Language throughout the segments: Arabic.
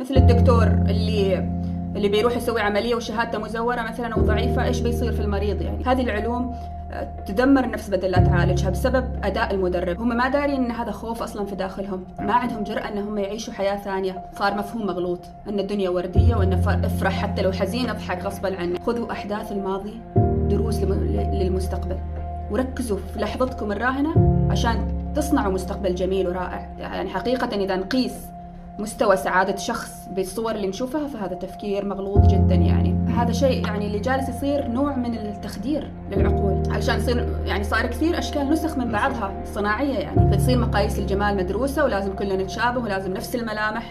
مثل الدكتور اللي اللي بيروح يسوي عملية وشهادته مزورة مثلا أو ضعيفه إيش بيصير في المريض يعني؟ هذه العلوم آه، تدمر النفس بدل لا تعالجها بسبب أداء المدرب. هم ما دارين إن هذا خوف أصلا في داخلهم. ما عندهم جرأة إن هم يعيشوا حياة ثانية. صار مفهوم مغلوط. إن الدنيا وردية وإن افرح حتى لو حزين أضحك غصبا عنك خذوا أحداث الماضي دروس لم- للمستقبل. وركزوا في لحظتكم الراهنة عشان تصنعوا مستقبل جميل ورائع. يعني حقيقة إذا نقيس مستوى سعادة شخص بالصور اللي نشوفها فهذا تفكير مغلوط جدا يعني. هذا شيء يعني اللي جالس يصير نوع من التخدير للعقول علشان يصير يعني صار كثير أشكال نسخ من بعضها صناعية يعني. فتصير مقاييس الجمال مدروسة ولازم كلنا نتشابه ولازم نفس الملامح.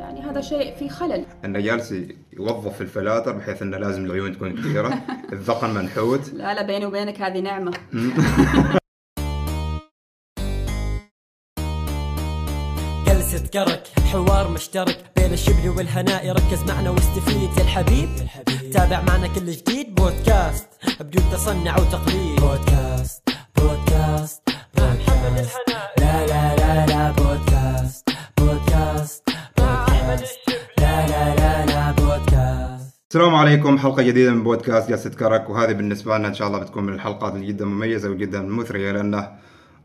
يعني هذا شيء فيه خلل. إنه جالس يوظف الفلاتر بحيث إنه لازم العيون تكون كثيرة. الذقن منحوت. لا لا بيني وبينك هذه نعمة. جلسة كرك حوار مشترك بين الشبل والهناء. ركز معنا واستفيد يا الحبيب. تابع معنا كل جديد. بودكاست بدون تصنع وتقليد. بودكاست بودكاست بودكاست. لا لا لا لا بودكاست بودكاست بودكاست. لا لا لا لا بودكاست. السلام عليكم. حلقة جديدة من بودكاست جلسه كرك وهذه بالنسبة لنا إن شاء الله بتكون من الحلقات اللي جدا مميزة وجدا مثرية لأنه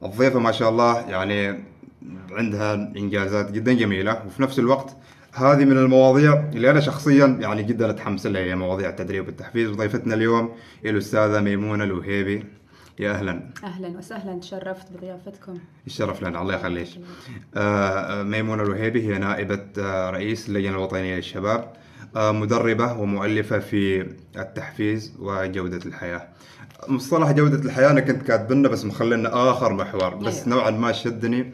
الضيفة ما شاء الله يعني عندها إنجازات جدا جميلة. وفي نفس الوقت هذه من المواضيع اللي أنا شخصيا يعني جدا أتحمس لها. هي مواضيع التدريب والتحفيز. وضيفتنا اليوم هي الأستاذة ميمونة الوهيبي. يا أهلا. أهلا وسهلا. تشرفت بضيافتكم. الشرف لنا. الله يخليك. آه، ميمونة الوهيبي هي نائبة آه، رئيس اللجنة الوطنية للشباب. آه، مدربة ومؤلفة في التحفيز وجودة الحياة. مصطلح جودة الحياة أنا كنت كاتبنه بس مخلينا آخر محور. بس أيوة. نوعا ما شدني.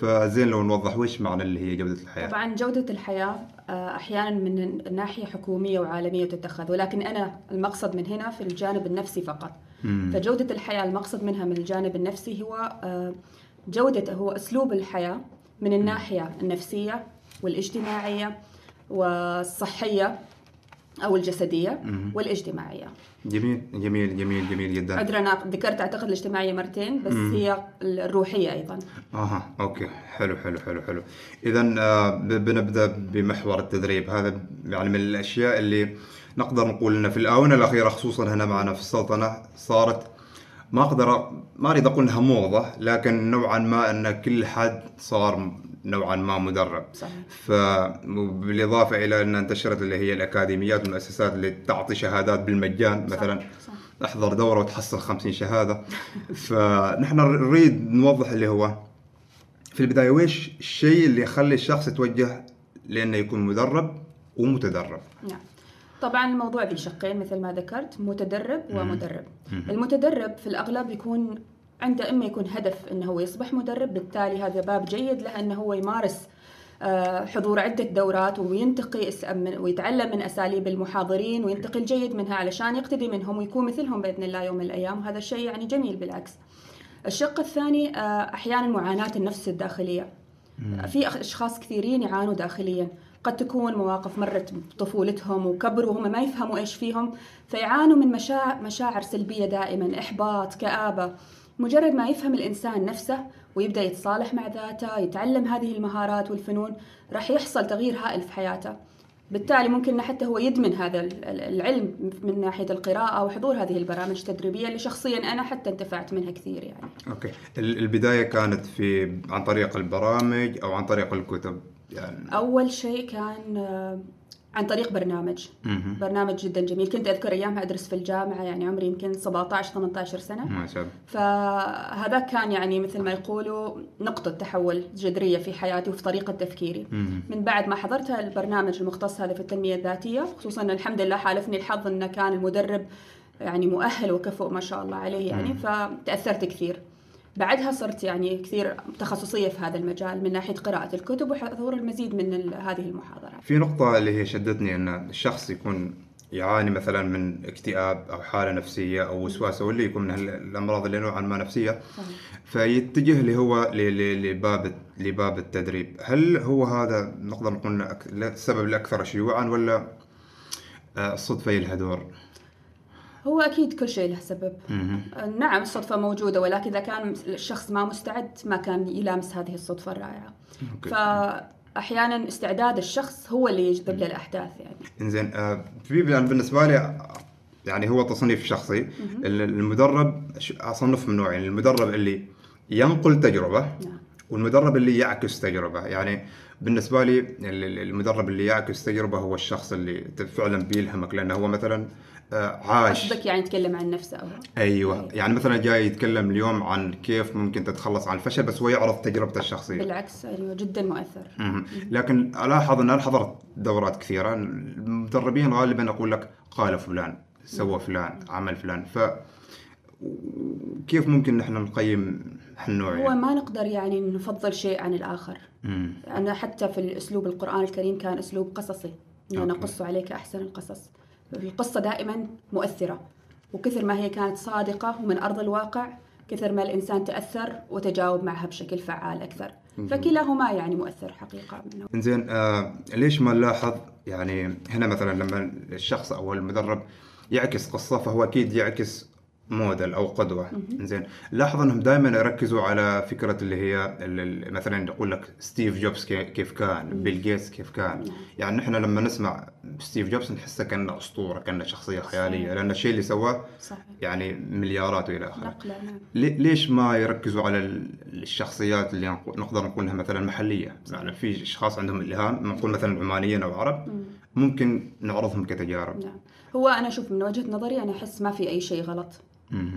فزين لو نوضح وش معنى اللي هي جودة الحياة؟ طبعا جودة الحياة آه، أحيانا من ناحية حكومية وعالمية تتخذ ولكن أنا المقصد من هنا في الجانب النفسي فقط. مم. فجودة الحياة المقصد منها من الجانب النفسي هو آه، جودة هو أسلوب الحياة من الناحية النفسية والإجتماعية والصحية أو الجسدية والاجتماعية. جميل جميل جميل جميل جدا. عذرا أنا ذكرت أعتقد الاجتماعية مرتين بس هي الروحية أيضا. أها أوكي. حلو حلو حلو حلو. اذا آه، بنبدأ بمحور التدريب. هذا يعني من الأشياء اللي نقدر نقول إنه في الآونة الأخيرة خصوصا هنا معنا في السلطنة صارت ما أقدر ما أريد أقول إنها موضة لكن نوعا ما إن كل حد صار نوعا ما مدرب. صحيح. فبالاضافه إلى أن انتشرت اللي هي الأكاديميات والمؤسسات اللي تعطي شهادات بالمجان مثلا صح. أحضر دورة وتحصل 50 شهادة. فنحن نريد نوضح اللي هو في البداية ويش الشيء اللي يخلي الشخص يتوجه لأنه يكون مدرب ومتدرب؟ نعم. طبعا الموضوع ذي شقين مثل ما ذكرت متدرب ومدرب. المتدرب في الأغلب يكون عنده إما يكون هدف أنه هو يصبح مدرب بالتالي هذا باب جيد له أنه هو يمارس آه، حضور عدة دورات وينتقي ويتعلم من أساليب المحاضرين وينتقي الجيد منها علشان يقتدي منهم ويكون مثلهم بإذن الله يوم من الأيام. وهذا الشيء يعني جميل بالعكس. الشق الثاني آه، أحيانا معاناة النفس الداخلية. في أشخاص كثيرين يعانوا داخليا. قد تكون مواقف مرت بطفولتهم وكبروا وهم ما يفهموا إيش فيهم فيعانوا من مشاعر مشاعر سلبية دائما إحباط كآبة. مجرد ما يفهم الإنسان نفسه ويبدأ يتصالح مع ذاته يتعلم هذه المهارات والفنون راح يحصل تغيير هائل في حياته. بالتالي ممكن حتى هو يدمن هذا ال- ال- العلم من ناحية القراءة وحضور هذه البرامج التدريبية اللي شخصيا أنا حتى انتفعت منها كثير يعني. أوكي. ال- البداية كانت في عن طريق البرامج أو عن طريق الكتب؟ يعني أول شيء كان آه، عن طريق برنامج. مهم. برنامج جدا جميل. كنت أذكر أيامها أدرس في الجامعة يعني عمري يمكن 17 18 سنة. ما شاء الله. فهذا كان يعني مثل ما يقولوا نقطة تحول جذرية في حياتي وفي طريقة تفكيري. مهم. من بعد ما حضرت البرنامج المختص هذا في التنمية الذاتية خصوصا الحمد لله حالفني الحظ أنه كان المدرب يعني مؤهل وكفؤ ما شاء الله عليه يعني فتأثرت كثير. بعدها صرت يعني كثير تخصصية في هذا المجال من ناحية قراءة الكتب وحضور المزيد من هذه المحاضرات. في نقطة اللي هي شدتني إن الشخص يكون يعاني مثلا من اكتئاب أو حالة نفسية أو وسواس أو اللي يكون من الأمراض اللي نوعا ما نفسية فيتجه اللي هو لباب لباب التدريب. هل هو هذا نقدر نقول السبب الاكثر شيوعا ولا آه، الصدفة لها دور؟ هو أكيد كل شيء له سبب. نعم الصدفة موجودة ولكن إذا كان الشخص ما مستعد ما كان يلامس هذه الصدفة الرائعة. أوكي. أحيانا استعداد الشخص هو اللي يجذب للأحداث يعني. إنزين آه في يعني بالنسبة لي يعني هو تصنيف شخصي. ال- المدرب أصنف من نوعين. المدرب اللي ينقل تجربة نعم. والمدرب اللي يعكس تجربة. يعني بالنسبة لي ال- ال- المدرب اللي يعكس تجربة هو الشخص اللي فعلا بيلهمك لأنه هو مثلا آه، عاش. قصدك يعني يتكلم عن نفسه أو أيوه. يعني مثلا جاي يتكلم اليوم عن كيف ممكن تتخلص عن الفشل بس هو يعرض تجربته الشخصية. بالعكس أيوه جدا مؤثر. مهم. لكن ألاحظ إن أنا حضرت دورات كثيرة. المدربين غالبا يقول لك قال فلان سوى فلان عمل فلان. ف كيف ممكن نحن نقيم هالنوع هو يعني؟ ما نقدر يعني نفضل شيء عن الآخر مم. أنا حتى في الأسلوب القرآن الكريم كان أسلوب قصصي إنه أوكي. نقص عليك أحسن القصص القصة دائما مؤثرة وكثر ما هي كانت صادقة ومن أرض الواقع كثر ما الإنسان تأثر وتجاوب معها بشكل فعال أكثر فكلاهما يعني مؤثر حقيقة منه. إنزين آه ليش ما نلاحظ يعني هنا مثلا لما الشخص أو المدرب يعكس قصة فهو أكيد يعكس موديل أو قدوة. زين لاحظ إنهم دائما يركزوا على فكرة اللي هي ال- ال- مثلا يقول لك ستيف جوبز كي- كيف كان بيل جيتس كيف كان. يعني نحن لما نسمع ستيف جوبز نحسه كأنه أسطورة كأنه شخصية خيالية لأن الشيء اللي سواه يعني مليارات وإلى آخره. نعم. لي- ليش ما يركزوا على ال- الشخصيات اللي نق- نقدر نقول انها مثلا محلية؟ يعني في أشخاص عندهم إلهام نقول مثلا عمانيين أو عرب ممكن نعرضهم كتجارب. نعم. هو أنا أشوف من وجهة نظري أنا أحس ما في أي شيء غلط.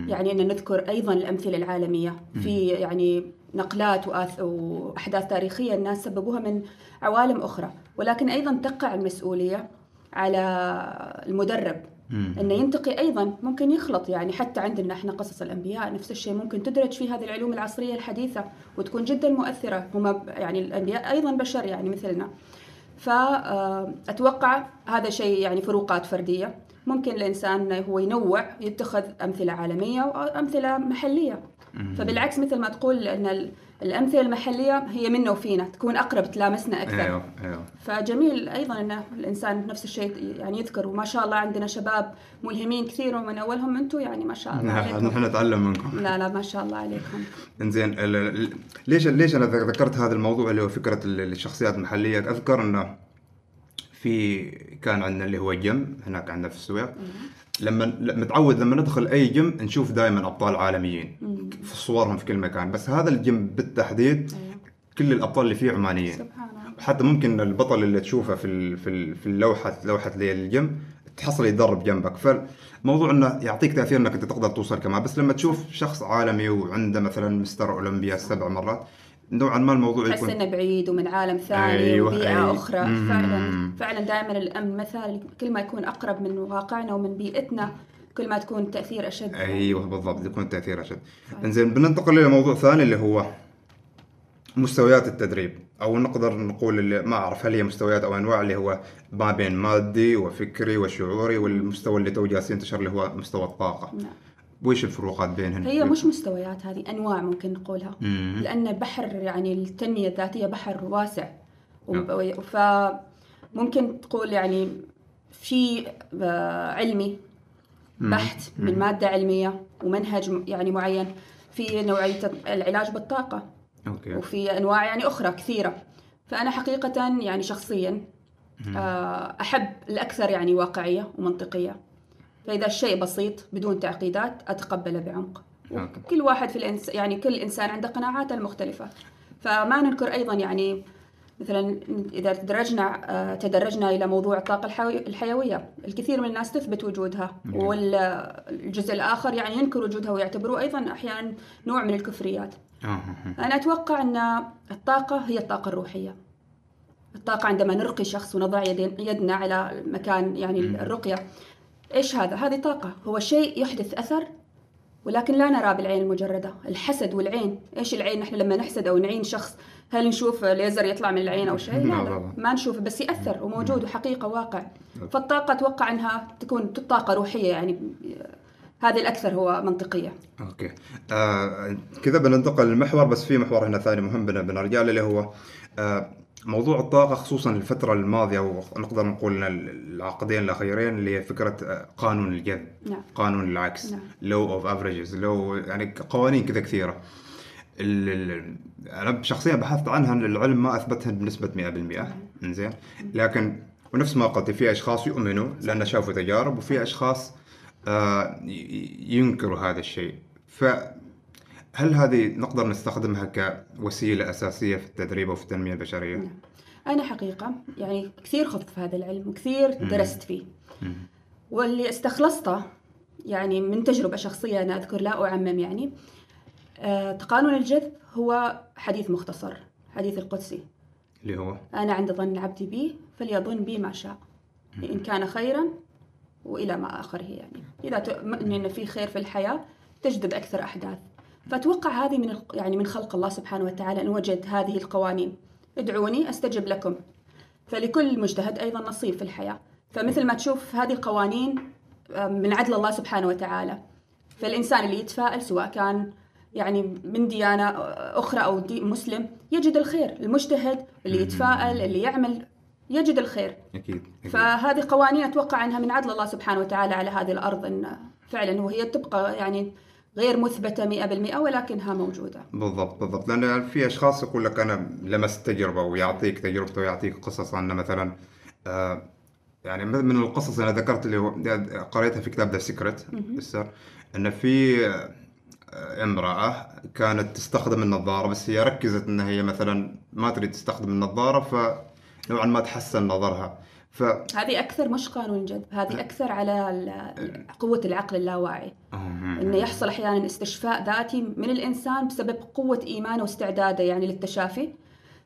يعني أن نذكر أيضا الأمثلة العالمية في يعني نقلات وأحداث تاريخية الناس سببوها من عوالم أخرى. ولكن أيضا تقع المسؤولية على المدرب. أنه ينتقي أيضا ممكن يخلط يعني حتى عندنا إحنا قصص الأنبياء نفس الشيء ممكن تدرج في هذه العلوم العصرية الحديثة وتكون جدا مؤثرة. هم يعني الأنبياء أيضا بشر يعني مثلنا. فأتوقع هذا شيء يعني فروقات فردية. ممكن الإنسان هو ينوع يتخذ أمثلة عالمية وأمثلة محلية. فبالعكس مثل ما تقول إن ال- الأمثلة المحلية هي منا وفينا تكون أقرب تلامسنا أكثر. أيوه أيوه. فجميل أيضا إن الإنسان نفس الشيء يعني يذكر. وما شاء الله عندنا شباب ملهمين كثير ومن أولهم أنتم يعني ما شاء الله نحن عليكم. نحن نتعلم منكم. لا لا ما شاء الله عليكم. ال- ليش ليش أنا ذكرت هذا الموضوع اللي هو فكرة ال- الشخصيات المحلية؟ أذكر إنه في كان عندنا اللي هو جيم هناك عندنا في السويق. لما متعود لما ندخل أي جيم نشوف دائما أبطال عالميين. في صورهم في كل مكان. بس هذا الجيم بالتحديد أيوة. كل الأبطال اللي فيه عمانيين. سبحان حتى ممكن البطل اللي تشوفه في في ال- في اللوحة لوحة الجيم تحصل يتدرب جنبك. فالموضوع إنه يعطيك تأثير إنك أنت تقدر توصل كمان. بس لما تشوف شخص عالمي وعنده مثلا مستر أولمبيا سبع مرات نوعا ما الموضوع تحس يكون إنه بعيد ومن عالم ثاني أيوة، وبيئة أيوة. أخرى مم. فعلا فعلا دائما الأمن مثال كل ما يكون أقرب من واقعنا ومن بيئتنا كل ما تكون تأثير أشد أيوه بالضبط يكون التاثير أشد إنزين بننتقل إلى موضوع ثاني اللي هو مستويات التدريب أو نقدر نقول اللي ما أعرف هل هي مستويات أو أنواع اللي هو ما بين مادي وفكري وشعوري والمستوى اللي تو جالس ينتشر اللي هو مستوى الطاقة نعم. وش الفروقات بينهن؟ هي مش مستويات هذه أنواع ممكن نقولها. مم. لأن بحر يعني التنميه الذاتية بحر واسع. نعم. وب- فممكن تقول يعني في آه، علمي بحت من مادة علمية ومنهج يعني معين. في نوعية العلاج بالطاقة. أوكي. وفي أنواع يعني أخرى كثيرة. فأنا حقيقة يعني شخصيا آه، أحب الأكثر يعني واقعية ومنطقية. فإذا الشيء بسيط بدون تعقيدات اتقبله بعمق. كل واحد في الإنس... يعني كل إنسان عنده قناعاته المختلفة فما ننكر أيضا يعني مثلا إذا تدرجنا آه، تدرجنا إلى موضوع الطاقة الحيوي- الحيوية الكثير من الناس تثبت وجودها. والجزء الآخر يعني ينكر وجودها ويعتبروه أيضا أحيانا نوع من الكفريات آه،. أنا أتوقع أن الطاقة هي الطاقة الروحية الطاقة عندما نرقي شخص ونضع يدنا على مكان يعني الرقية إيش هذا؟ هذه طاقة. هو شيء يحدث أثر ولكن لا نرى بالعين المجردة الحسد والعين. إيش العين؟ نحن لما نحسد أو نعين شخص هل نشوف ليزر يطلع من العين أو شيء؟ لا, لا. ما نشوفه بس يأثر وموجود وحقيقة واقع. فالطاقة أتوقع أنها تكون طاقة روحية يعني هذه الأكثر هو منطقية. أوكي. آه كذا بننتقل للمحور بس في محور هنا ثاني مهم بن- بنرجع له اللي هو آه موضوع الطاقة خصوصا الفترة الماضية ونقدر نقول العقدين الأخيرين اللي هي فكرة آه، قانون الجذب نعم. قانون العكس نعم. law of averages law يعني قوانين كذا كثيرة. أنا شخصيا بحثت عنها العلم ما أثبتها بنسبة 100% إنزين. لكن ونفس ما قلت في أشخاص يؤمنوا لأن شافوا تجارب وفي أشخاص آه، ينكروا هذا الشيء. فهل هذه نقدر نستخدمها كوسيلة أساسية في التدريب أو في التنمية البشرية؟ نعم. أنا حقيقة يعني كثير خضت في هذا العلم وكثير درست فيه. واللي استخلصته يعني من تجربة شخصية أنا أذكر لا أعمم يعني آه، قانون الجذب هو حديث مختصر حديث القدسي. اللي هو؟ أنا عند ظن عبدي بي فليظن بي ما شاء إن كان خيرا وإلى ما آخره يعني. إذا تؤمن أن في خير في الحياة تجذب أكثر أحداث. فأتوقع هذه من يعني من خلق الله سبحانه وتعالى أن وجد هذه القوانين. ادعوني أستجب لكم. فلكل مجتهد أيضا نصيب في الحياة. فمثل ما تشوف هذه القوانين من عدل الله سبحانه وتعالى. فالإنسان اللي يتفائل سواء كان يعني من ديانة أخرى أو دي مسلم يجد الخير. المجتهد اللي يتفائل اللي يعمل يجد الخير. أكيد, أكيد. فهذه قوانين أتوقع أنها من عدل الله سبحانه وتعالى على هذه الأرض إن فعلا وهي تبقى يعني غير مثبتة 100% ولكنها موجودة. بالضبط بالضبط. لأن في أشخاص يقول لك أنا لمست تجربة ويعطيك تجربته ويعطيك قصص عنه مثلا آه يعني من القصص اللي أنا ذكرت اللي قريتها في كتاب ذا سيكرت أن في آه، امرأة كانت تستخدم النظارة بس هي ركزت أن هي مثلا ما تريد تستخدم النظارة فنوعا ما تحسن نظرها. ف هذه أكثر مش قانون جذب، هذه أكثر على قوة العقل اللاواعي. إنه يحصل أحيانا استشفاء ذاتي من الإنسان بسبب قوة إيمانه واستعداده يعني للتشافي.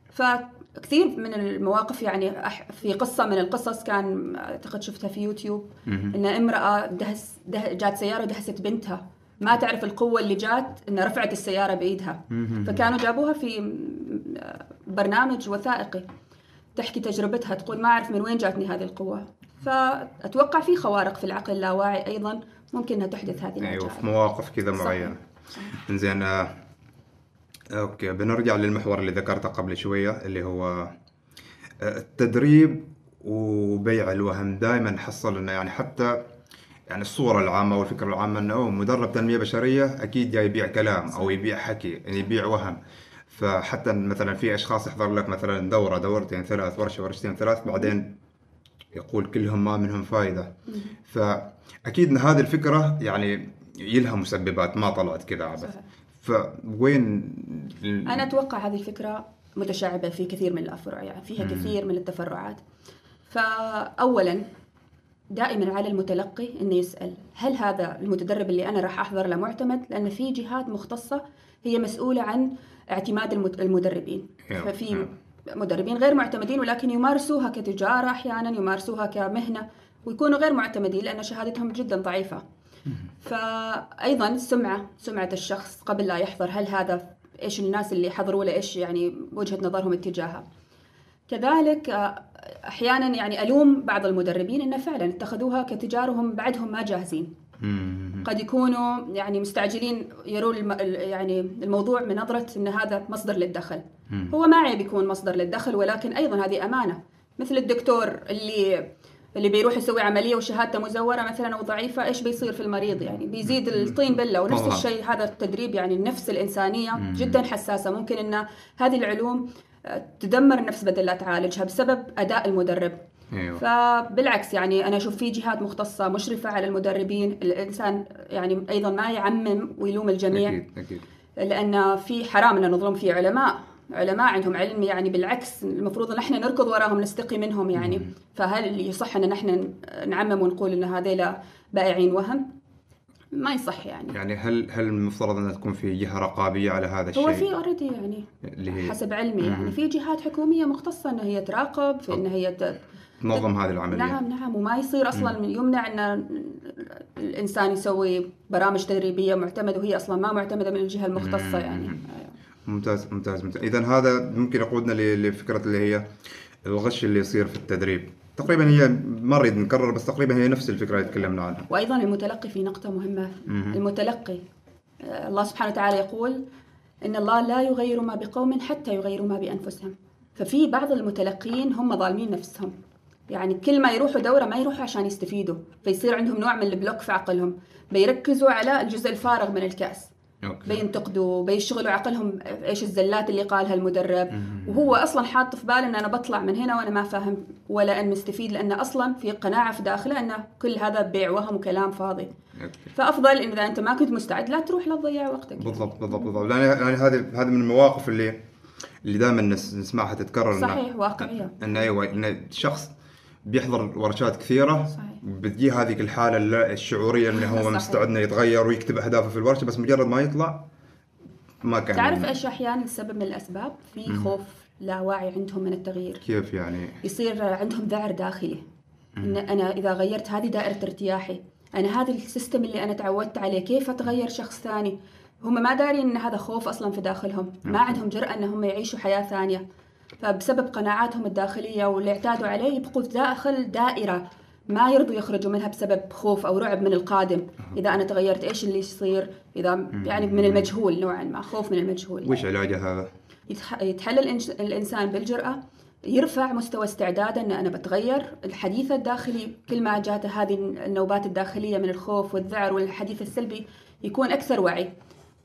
فكثير من المواقف يعني في قصة من القصص كان أعتقد شفتها في يوتيوب. إن امرأة دهس ده جات سيارة ودهست بنتها. ما تعرف القوة اللي جات إنها رفعت السيارة بإيدها. فكانوا جابوها في برنامج وثائقي. تحكي تجربتها تقول ما أعرف من وين جاتني هذه القوة. فأتوقع في خوارق في العقل اللاواعي أيضا ممكن أنها تحدث هذه أيوه العجائب في مواقف كذا صحيح. معينة. إنزين آه، أوكي بنرجع للمحور اللي ذكرته قبل شوية اللي هو آه، التدريب وبيع الوهم دائما نحصل إنه يعني حتى يعني الصورة العامة والفكرة العامة إنه مدرب تنمية بشرية أكيد جاي يبيع كلام أو يبيع حكي يعني يبيع وهم. فحتى مثلا في أشخاص يحضر لك مثلا دورة دورتين ثلاث ورشة ورشتين ثلاث بعدين يقول كلهم ما منهم فائدة فأكيد إن هذه الفكرة يعني يلها مسببات ما طلعت كذا عبث. فوين أنا أتوقع هذه الفكرة متشعبة في كثير من الأفرع يعني فيها كثير من التفرعات. فاولا دائما على المتلقي إنه يسأل هل هذا المتدرب اللي أنا راح أحضر له معتمد؟ لأن في جهات مختصة هي مسؤولة عن اعتماد المدربين نعم، ففي نعم. مدربين غير معتمدين ولكن يمارسوها كتجارة أحيانا يمارسوها كمهنة ويكونوا غير معتمدين لأن شهادتهم جدا ضعيفة فايضا السمعه سمعة الشخص قبل لا يحضر هل هذا إيش الناس اللي حضروا له إيش يعني وجهة نظرهم اتجاهه كذلك أحيانا يعني ألوم بعض المدربين انه فعلا اتخذوها كتجارهم بعدهم ما جاهزين. قد يكونوا يعني مستعجلين يرون الم... ال- يعني الموضوع من نظرة أن هذا مصدر للدخل. هو ما عيب يكون مصدر للدخل ولكن أيضا هذه أمانة. مثل الدكتور اللي اللي بيروح يسوي عملية وشهادته مزورة مثلا أو ضعيفة إيش بيصير في المريض؟ يعني بيزيد الطين بلة. ونفس. الشيء هذا التدريب يعني النفس الإنسانية جدا حساسة. ممكن أن هذه العلوم آه، تدمر النفس بدل لا تعالجها بسبب أداء المدرب. أيوه. فبالعكس يعني أنا أشوف في جهات مختصة مشرفة على المدربين الإنسان يعني أيضا ما يعمم ويلوم الجميع. أكيد أكيد. لأن في حرام أن نظلم في علماء. علماء عندهم علم يعني بالعكس المفروض إن إحنا نركض وراهم نستقي منهم يعني. فهل يصح إن نحن نعمم ونقول إن هذيلا بائعين وهم؟ ما يصح يعني. يعني هل هل المفترض أن تكون في جهة رقابية على هذا الشيء؟ هو في اوريدي يعني اللي هي حسب علمي. يعني في جهات حكومية مختصة إن هي تراقب في إن هي ت- تنظم هذه العملية. نعم نعم وما يصير أصلا يمنع إن الإنسان يسوي برامج تدريبية معتمدة وهي أصلا ما معتمدة من الجهة المختصة يعني. ممتاز ممتاز ممتاز. اذا هذا ممكن يقودنا لفكرة اللي هي الغش اللي يصير في التدريب. تقريبا هي ما نريد نكرر بس تقريبا هي نفس الفكرة اللي تكلمنا عنها. وأيضا المتلقي في نقطة مهمة. المتلقي آه، الله سبحانه وتعالى يقول إن الله لا يغير ما بقوم حتى يغيروا ما بأنفسهم. ففي بعض المتلقين هم ظالمين نفسهم. يعني كل ما يروحوا دورة ما يروحوا عشان يستفيدوا فيصير عندهم نوع من ال block في عقلهم بيركزوا على الجزء الفارغ من الكأس. okay. بينتقدوا بيشغلوا عقلهم إيش الزلات اللي قالها المدرب. وهو أصلا حاط في باله إن أنا بطلع من هنا وأنا ما فاهم ولا إن مستفيد لأنه أصلا في قناعة في داخله إنه كل هذا بيع وهم وكلام فاضي. أوكي. فأفضل إن إذا أنت ما كنت مستعد لا تروح لا تضيع وقتك. بالضبط بالضبط بالضبط. يعني يعني هذه هذه من المواقف اللي اللي دائما نس- نسمعها تتكرر صحيح واقعية. إنه أيوه ان شخص بيحضر ورشات كثيرة. صحيح. بتجيه هذه الحاله الشعورية انه هو صحيح. مستعد إنه يتغير ويكتب أهدافه في الورشة بس مجرد ما يطلع ما كان تعرف إيش أحيانا السبب من الأسباب؟ في خوف لا واعي عندهم من التغيير. كيف يعني؟ يصير عندهم ذعر داخلي. إن أنا إذا غيرت هذه دائرة ارتياحي. أنا هذا السيستم اللي أنا تعودت عليه كيف أتغير شخص ثاني؟ هم ما دارين إن هذا خوف أصلا في داخلهم. ما عندهم جرأة إن هم يعيشوا حياة ثانية. فبسبب قناعاتهم الداخلية واللي اعتادوا عليه يبقوا داخل دائرة ما يرضوا يخرجوا منها بسبب خوف أو رعب من القادم. إذا أنا تغيرت إيش اللي يصير؟ إذا يعني من المجهول نوعا ما خوف من المجهول. وش علاجه هذا؟ يتح- يتحلل الإنسان بالجرأة يرفع مستوى استعداده أن أنا بتغير. الحديث الداخلي كل ما جاته هذه النوبات الداخلية من الخوف والذعر والحديث السلبي يكون أكثر وعي.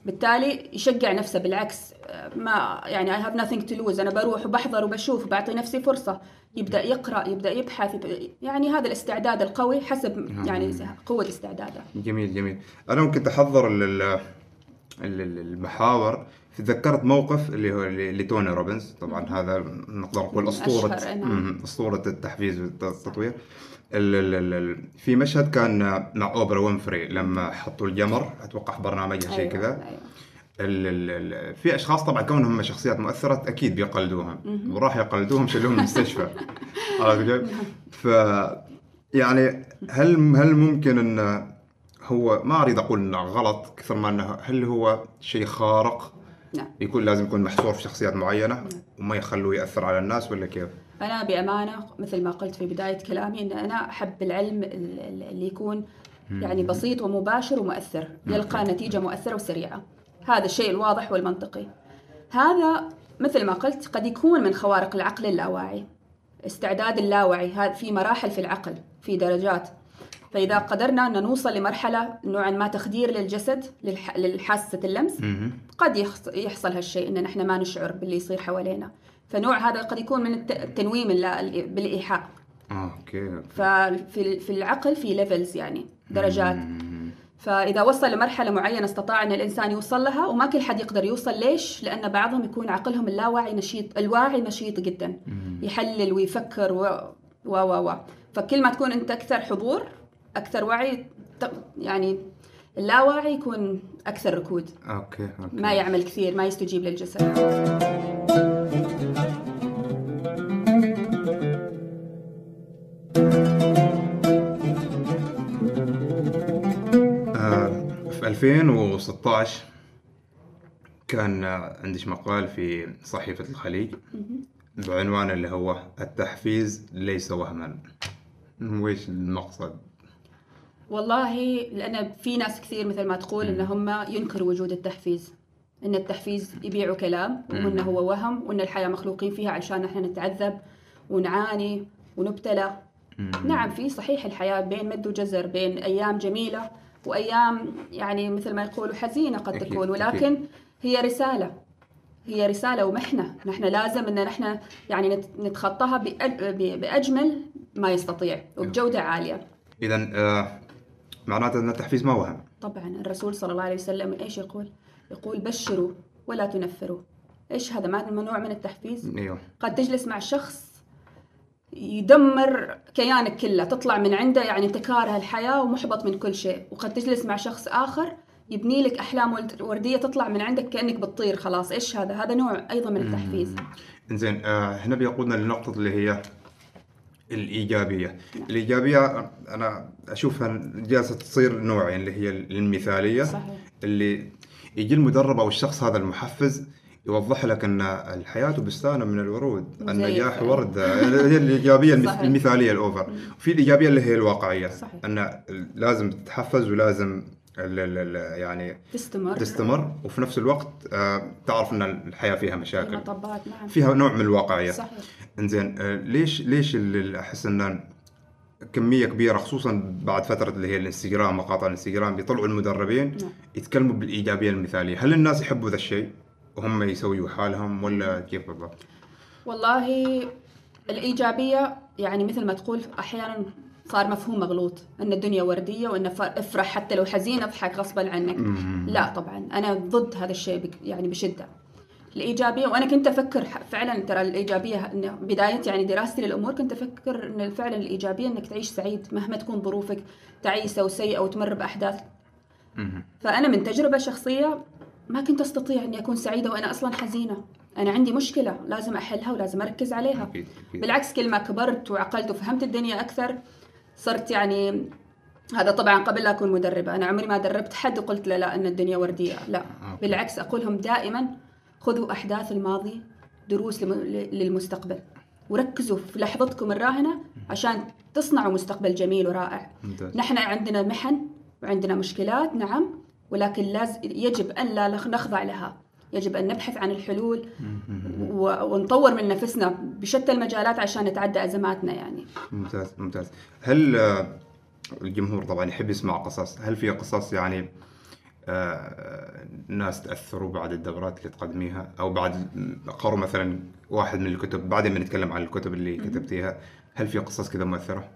بالتالي يشجع نفسه بالعكس. آه، ما يعني I have nothing to lose. أنا بروح وبحضر وبشوف وبعطي نفسي فرصة. يبدأ يقرأ يبدأ يبحث يبدأ يعني هذا الاستعداد القوي حسب يعني قوة استعداده. جميل جميل. أنا كنت أحضر ال- ال- ال- المحاور. تذكرت موقف اللي هو اللي اللي توني روبنز. طبعا هذا نقدر نقول أسطورة أشهر، نعم. مم، أسطورة التحفيز والتطوير ال ال ال ال في مشهد كان مع أوبرا وينفري لما حطوا الجمر أتوقع في برنامجها شيء أيوة، كذا. أيوة. في أشخاص طبعا كونهم شخصيات مؤثرة أكيد بيقلدوهم. وراح يقلدوهم شلوهم المستشفى. عرفت كيف؟ ف يعني هل هل ممكن أن هو ما أريد أقول إنه غلط كثر ما إنه هل هو شيء خارق؟ نعم. يكون لازم يكون محصور في شخصيات معينة وما يخلوه يأثر على الناس ولا كيف؟ أنا بأمانة مثل ما قلت في بداية كلامي أن أنا أحب العلم ال- ال- اللي يكون يعني بسيط ومباشر ومؤثر يلقى نتيجة مؤثرة وسريعة. هذا الشيء الواضح والمنطقي. هذا مثل ما قلت قد يكون من خوارق العقل اللاواعي. استعداد اللاوعي هذا في مراحل في العقل في درجات. فإذا قدرنا أن نوصل لمرحلة نوعا ما تخدير للجسد للح- للحاسة اللمس. قد يحص- يحصل هالشيء إن نحن ما نشعر باللي يصير حوالينا. فنوع هذا قد يكون من الت- التنويم بالإيحاء. آه okay ففي في العقل في levels يعني درجات. فإذا وصل لمرحلة معينة استطاع إن الإنسان يوصل لها وما كل حد يقدر يوصل ليش؟ لأن بعضهم يكون عقلهم اللاواعي نشيط الواعي نشيط جدا. يحلل ويفكر و و و, و. فكل ما تكون أنت أكثر حضور أكثر وعي يعني اللاواعي يكون أكثر ركود. أوكي أوكي. ما يعمل كثير ما يستجيب للجسد. 2016 كان عندي مقال في صحيفة الخليج بعنوان اللي هو التحفيز ليس وهما. ويش المقصد؟ والله لأن في ناس كثير مثل ما تقول إن هم ينكروا وجود التحفيز إن التحفيز يبيعوا كلام وإنه هو وهم وإن الحياة مخلوقين فيها علشان إحنا نتعذب ونعاني ونبتلى. نعم في صحيح الحياة بين مد وجزر بين أيام جميلة وأيام يعني مثل ما يقولوا حزينة قد أكيد، تكون أكيد. ولكن هي رسالة هي رسالة ومحنة نحن لازم إن نحن يعني نت- نتخطاها بأجمل ما يستطيع وبجودة عالية إذا آه، معناته أن التحفيز ما وهم طبعا الرسول صلى الله عليه وسلم إيش يقول؟ يقول بشروا ولا تنفروا. إيش هذا ما نوع من التحفيز؟ أيوه قد تجلس مع شخص يدمر كيانك كله، تطلع من عنده يعني انت كاره الحياة ومحبط من كل شيء، وقد تجلس مع شخص آخر يبني لك أحلام ولد- وردية تطلع من عندك كأنك بتطير خلاص، إيش هذا؟ هذا نوع أيضا من التحفيز. إنزين آه هنا بيقودنا لنقطة اللي هي الإيجابية الإيجابية أنا أشوفها جالسة تصير نوعين اللي هي المثالية صحيح. اللي يجي المدرب أو الشخص هذا المحفز يوضح لك أن الحياة بستان من الورود. النجاح. وردة هي الإيجابية المث- صحيح. المثالية الأوفر. وفي الإيجابية اللي هي الواقعية. صحيح. أن لازم تتحفز ولازم يعني تستمر. تستمر. وفي نفس الوقت آه، تعرف أن الحياة فيها مشاكل. مطبات نعم. فيها نوع من الواقعية. صحيح. إنزين آه، ليش ليش اللي أحس أن كمية كبيرة خصوصا بعد فترة اللي هي الانستغرام مقاطع الانستغرام بيطلعوا المدربين نعم. يتكلموا بالإيجابية المثالية. هل الناس يحبوا ذا الشيء؟ وهم يسويوا حالهم ولا كيف بالضبط؟ والله الإيجابية يعني مثل ما تقول أحيانا صار مفهوم مغلوط أن الدنيا وردية وأن ف- افرح حتى لو حزين أضحك غصبا عنك. لا طبعا أنا ضد هذا الشيء يعني بشدة. الإيجابية وأنا كنت أفكر ح- فعلا ترى الإيجابية إن بداية يعني دراستي للأمور كنت أفكر أن فعلا الإيجابية أنك تعيش سعيد مهما تكون ظروفك تعيسة وسيئة وتمر بأحداث. فأنا من تجربة شخصية ما كنت أستطيع أني أكون سعيدة وأنا أصلا حزينة. أنا عندي مشكلة لازم أحلها ولازم أركز عليها. أكيد أكيد. بالعكس كل ما كبرت وعقلت وفهمت الدنيا أكثر صرت يعني هذا طبعا قبل لا أكون مدربة. أنا عمري ما دربت حد وقلت له لا أن الدنيا وردية. لا. أوكي. بالعكس أقول لهم دائما خذوا أحداث الماضي دروس لم- للمستقبل. وركزوا في لحظتكم الراهنة عشان تصنعوا مستقبل جميل ورائع. ممتاز. نحن عندنا محن وعندنا مشكلات نعم. ولكن لازم يجب أن لا نخضع لها. يجب أن نبحث عن الحلول ونطور من نفسنا بشتى المجالات عشان نتعدى أزماتنا يعني. ممتاز ممتاز. هل آه، الجمهور طبعا يحب يسمع قصص؟ هل في قصص يعني آه، ناس تأثروا بعد الدورات اللي تقدميها؟ أو بعد قروا مثلا واحد من الكتب بعدين بنتكلم عن الكتب اللي كتبتيها. هل في قصص كذا مؤثرة؟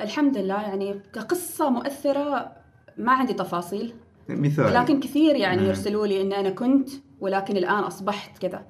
الحمد لله يعني كقصة مؤثرة ما عندي تفاصيل. مثال ولكن كثير يعني مم. يرسلوا لي إن أنا كنت ولكن الآن أصبحت كذا.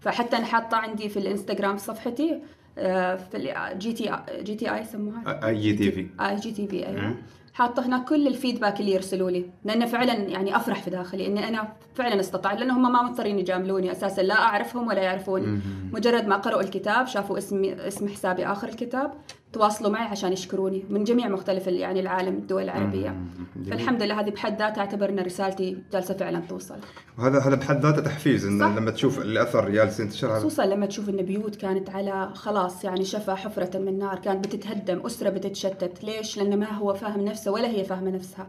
فحتى أنا حاطة عندي في الإنستغرام صفحتي آه، في جي تي جي تي اي يسموها؟ اي جي تي في اي جي تي في أيوه. حاطة هناك كل ال feedback اللي يرسلوا لي لأنه فعلا يعني أفرح في داخلي اني أنا فعلا استطعت لأنه هم ما مضطرين يجاملوني أساسا لا أعرفهم ولا يعرفوني. مجرد ما قرأوا الكتاب شافوا اسمي اسم حسابي آخر الكتاب تواصلوا معي عشان يشكروني من جميع مختلف يعني العالم الدول العربية. جميل. فالحمد لله هذه بحد ذاتها اعتبر ان رسالتي جالسة فعلا توصل. وهذا هذا بحد ذاته تحفيز صح. ان لما تشوف الأثر جالس ينتشر خصوصا لما تشوف إن بيوت كانت على خلاص يعني شفا حفرة من نار كانت بتتهدم أسرة بتتشتت. ليش؟ لأنه ما هو فاهم نفسه ولا هي فاهمة نفسها.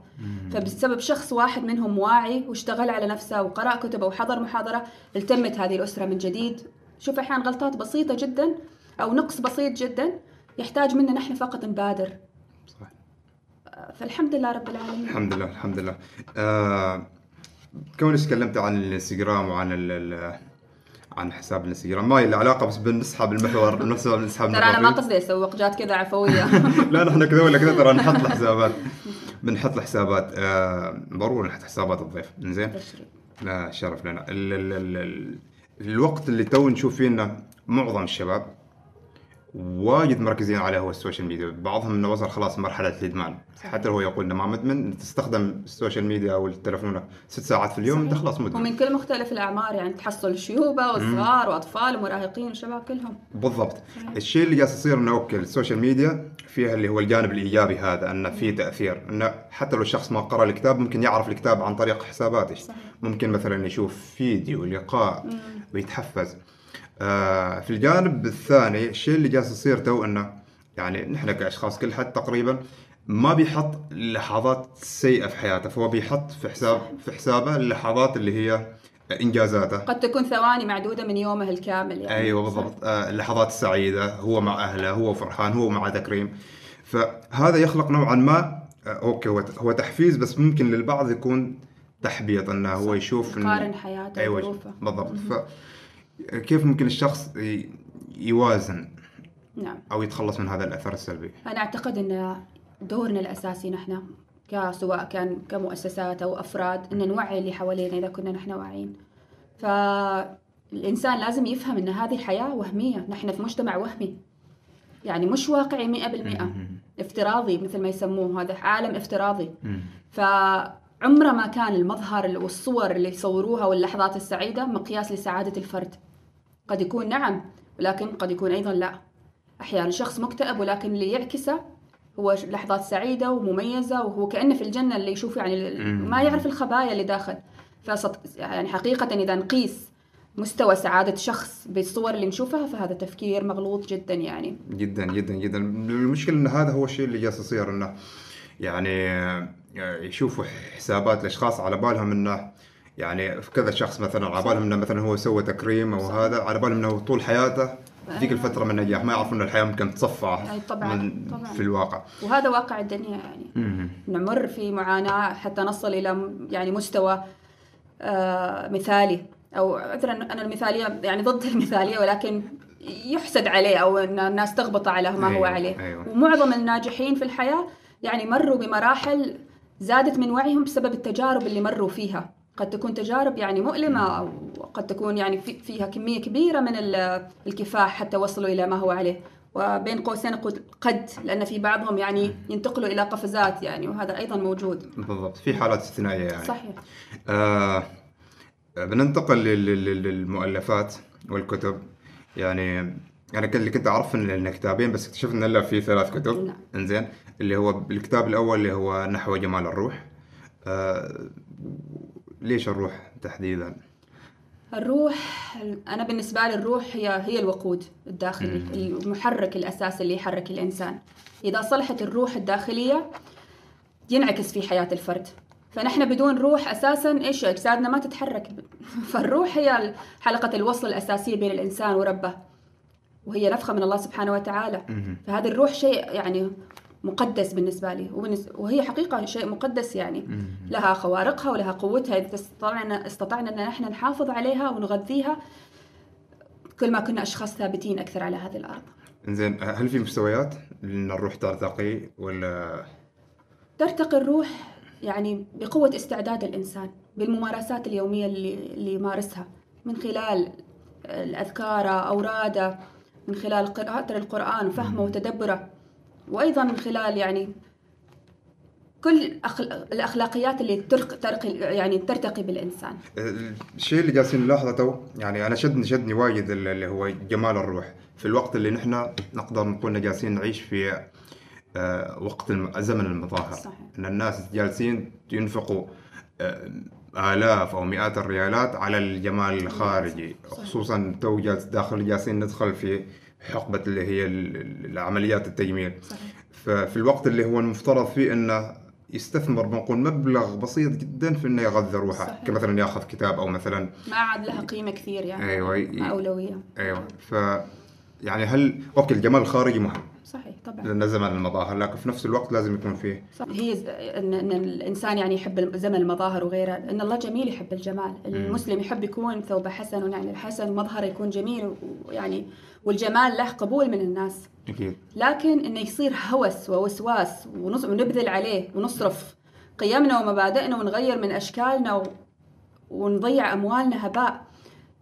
فبسبب شخص واحد منهم واعي واشتغل على نفسه وقرأ كتب وحضر محاضرة التمت هذه الأسرة من جديد. شوف أحيانا غلطات بسيطة جدا أو نقص بسيط جدا. يحتاج منا نحن فقط نبادر. صح فالحمد لله رب العالمين. الحمد لله الحمد لله. آه كونك تكلمت عن الانستغرام وعن ال عن حساب الانستغرام. ما له علاقه بس بنسحب المحور بنسحب بنسحب ترى أنا ما المحور. قصدي أسوق جات كذا عفوية. لا نحن كذا ولا كذا ترى نحط الحسابات. بنحط الحسابات. آه ضروري نحط حسابات الضيف. زين. لا شرف لنا. ال ال ال ال الوقت اللي تو نشوف فيه معظم الشباب واجد مركزين عليه هو ال social media. بعضهم إنه وصل خلاص مرحلة الإدمان. حتى هو يقول إنه ما مدمن تستخدم ال social media أو التلفون ست ساعات في اليوم إنت خلاص مدمن. ومن كل مختلف الأعمار يعني تحصل شيوبة وصغار وأطفال ومراهقين وشباب كلهم. بالضبط. الشيء اللي جالس يصير إنه أوكي ال social media فيها اللي هو الجانب الإيجابي هذا إنه في تأثير. إنه حتى لو الشخص ما قرأ الكتاب ممكن يعرف الكتاب عن طريق حساباته. صحيح. ممكن مثلا يشوف فيديو لقاء ويتحفز. آه في الجانب الثاني الشيء اللي جالس يصير تو إنه يعني نحن كأشخاص كل حد تقريبا ما بيحط اللحظات السيئه في حياته فهو بيحط في حساب في حسابه اللحظات اللي هي إنجازاته. قد تكون ثواني معدودة من يومه الكامل يعني. أيوه بالضبط. آه، اللحظات السعيدة هو مع أهله هو فرحان هو مع تكريم. فهذا يخلق نوعا ما آه، أوكي هو هو تحفيز بس ممكن للبعض يكون تحبيط إنه هو يشوف إن- يقارن حياته أيوه وظروفه بالضبط. فكيف ممكن الشخص يوازن نعم. أو يتخلص من هذا الأثر السلبي؟ أنا أعتقد أن دورنا الأساسي نحن كسواء كان كمؤسسات أو أفراد أن نوعي اللي حوالينا إذا كنا نحن واعيين. فالإنسان لازم يفهم أن هذه حياة وهمية. نحن في مجتمع وهمي. يعني مش واقعي مئة بالمئة. افتراضي مثل ما يسموه. هذا عالم افتراضي. فعمره ما كان المظهر والصور اللي يصوروها واللحظات السعيدة مقياس لسعادة الفرد. قد يكون نعم ولكن قد يكون أيضا لا. أحيانا شخص مكتئب ولكن اللي يعكسه هو لحظات سعيدة ومميزة وهو كأنه في الجنة اللي يشوف يعني. ما يعرف الخبايا اللي داخل. فصط يعني حقيقة إذا نقيس مستوى سعادة شخص بالصور اللي نشوفها فهذا تفكير مغلوط جدا يعني. جدا جدا جدا. المشكلة إن هذا هو الشيء اللي جالس يصير إنه يعني آه، يشوفوا حسابات الأشخاص على بالهم إنه يعني في كذا شخص مثلا على بالهم إنه مثلا هو سوى تكريم أو هذا على بالهم إنه طول حياته ذيك الفترة من النجاح ما يعرفون إن الحياة ممكن تصفى طبعاً، من طبعاً. في الواقع. وهذا واقع الدنيا يعني. نمر في معاناة حتى نصل إلى م- يعني مستوى آه مثالي. أو عذرا أنا المثالية يعني ضد المثالية ولكن يحسد عليه أو أن الناس تغبط على ما هو أيوة، عليه. أيوة. ومعظم الناجحين في الحياة يعني مروا بمراحل زادت من وعيهم بسبب التجارب اللي مروا فيها. قد تكون تجارب يعني مؤلمة أو قد تكون يعني في- فيها كمية كبيرة من ال- الكفاح حتى وصلوا إلى ما هو عليه. وبين قوسين قد لأن في بعضهم يعني ينتقلوا إلى قفزات يعني وهذا أيضا موجود. بالضبط. في حالات استثنائية يعني. صحيح. آه بننتقل لل- لل- للمؤلفات والكتب. يعني أنا كل- اللي كنت اعرف إن كتابين بس اكتشفت ان لا في ثلاث كتب. نعم. إنزين. اللي هو الكتاب الأول اللي هو نحو جمال الروح. آه ليش الروح تحديدا؟ الروح أنا بالنسبة لي الروح هي هي الوقود الداخلي المحرك الأساسي اللي يحرك الإنسان. إذا صلحت الروح الداخلية ينعكس في حياة الفرد. فنحن بدون روح أساسا إيش أجسادنا ما تتحرك. فالروح هي حلقة الوصل الأساسية بين الإنسان وربه وهي نفخة من الله سبحانه وتعالى. فهذه الروح شيء يعني مقدس بالنسبة لي. وهي حقيقة شيء مقدس يعني. لها خوارقها ولها قوتها إذا استطعنا استطعنا أن نحن نحافظ عليها ونغذيها. كل ما كنا أشخاص ثابتين أكثر على هذه الأرض. إنزين هل في مستويات إن الروح ترتقي ولا؟ ترتقي الروح يعني بقوة استعداد الإنسان بالممارسات اليومية اللي, اللي يمارسها. من خلال الأذكار أوراده من خلال قراءة القرآن وفهمه وتدبره. وأيضا من خلال يعني كل أخل... الأخلاقيات اللي ترق... ترقي يعني ترتقي بالإنسان الشيء اللي جالسين نلاحظه تو يعني أنا شدني شدني وايد اللي هو جمال الروح في الوقت اللي نحن نقدر نكون جالسين نعيش في آه، وقت زمن المظاهر صحيح. إن الناس جالسين ينفقوا آه، آلاف أو مئات الريالات على الجمال الخارجي صحيح. خصوصا تو جالس داخل جالسين ندخل في حقبة اللي هي ال- ال- العمليات التجميل. صحيح. ففي الوقت اللي هو المفترض فيه إنه يستثمر بنقول مبلغ بسيط جدا في إنه يغذي روحه. صحيح. كمثلا يأخذ كتاب أو مثلا ما عاد لها قيمة كثير يعني أيوه أولوية. أيوه. ف يعني هل أوكي الجمال الخارجي مهم. صحيح طبعا. لأن زمن المظاهر لكن في نفس الوقت لازم يكون فيه. صح. هي ز- ان إن الإنسان يعني يحب زمن المظاهر وغيرها إن الله جميل يحب الجمال. المسلم يحب يكون ثوبه حسن ونعل الحسن مظهره يكون جميل ويعني والجمال له قبول من الناس. أكيد. لكن إنه يصير هوس ووسواس ونبذل عليه ونصرف قيمنا ومبادئنا ونغير من أشكالنا و... ونضيع أموالنا هباء.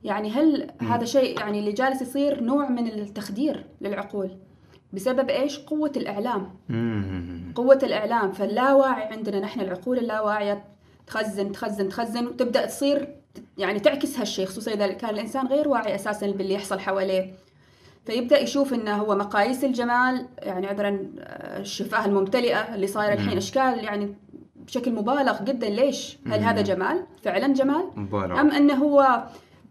يعني هل هذا شيء يعني اللي جالس يصير نوع من التخدير للعقول؟ بسبب إيش؟ قوة الإعلام. مم. قوة الإعلام. فاللاواعي عندنا نحن العقول اللاواعية تخزن تخزن تخزن وتبدأ تصير يعني تعكس هالشيء خصوصا إذا كان الإنسان غير واعي أساسا باللي يحصل حواليه. فيبدأ يشوف إنه هو مقاييس الجمال يعني عذرا آه، الشفاه الممتلئة اللي صايرة الحين أشكال يعني بشكل مبالغ جدا ليش؟ هل هذا جمال؟ فعلا جمال؟ مبالغ أم أنه هو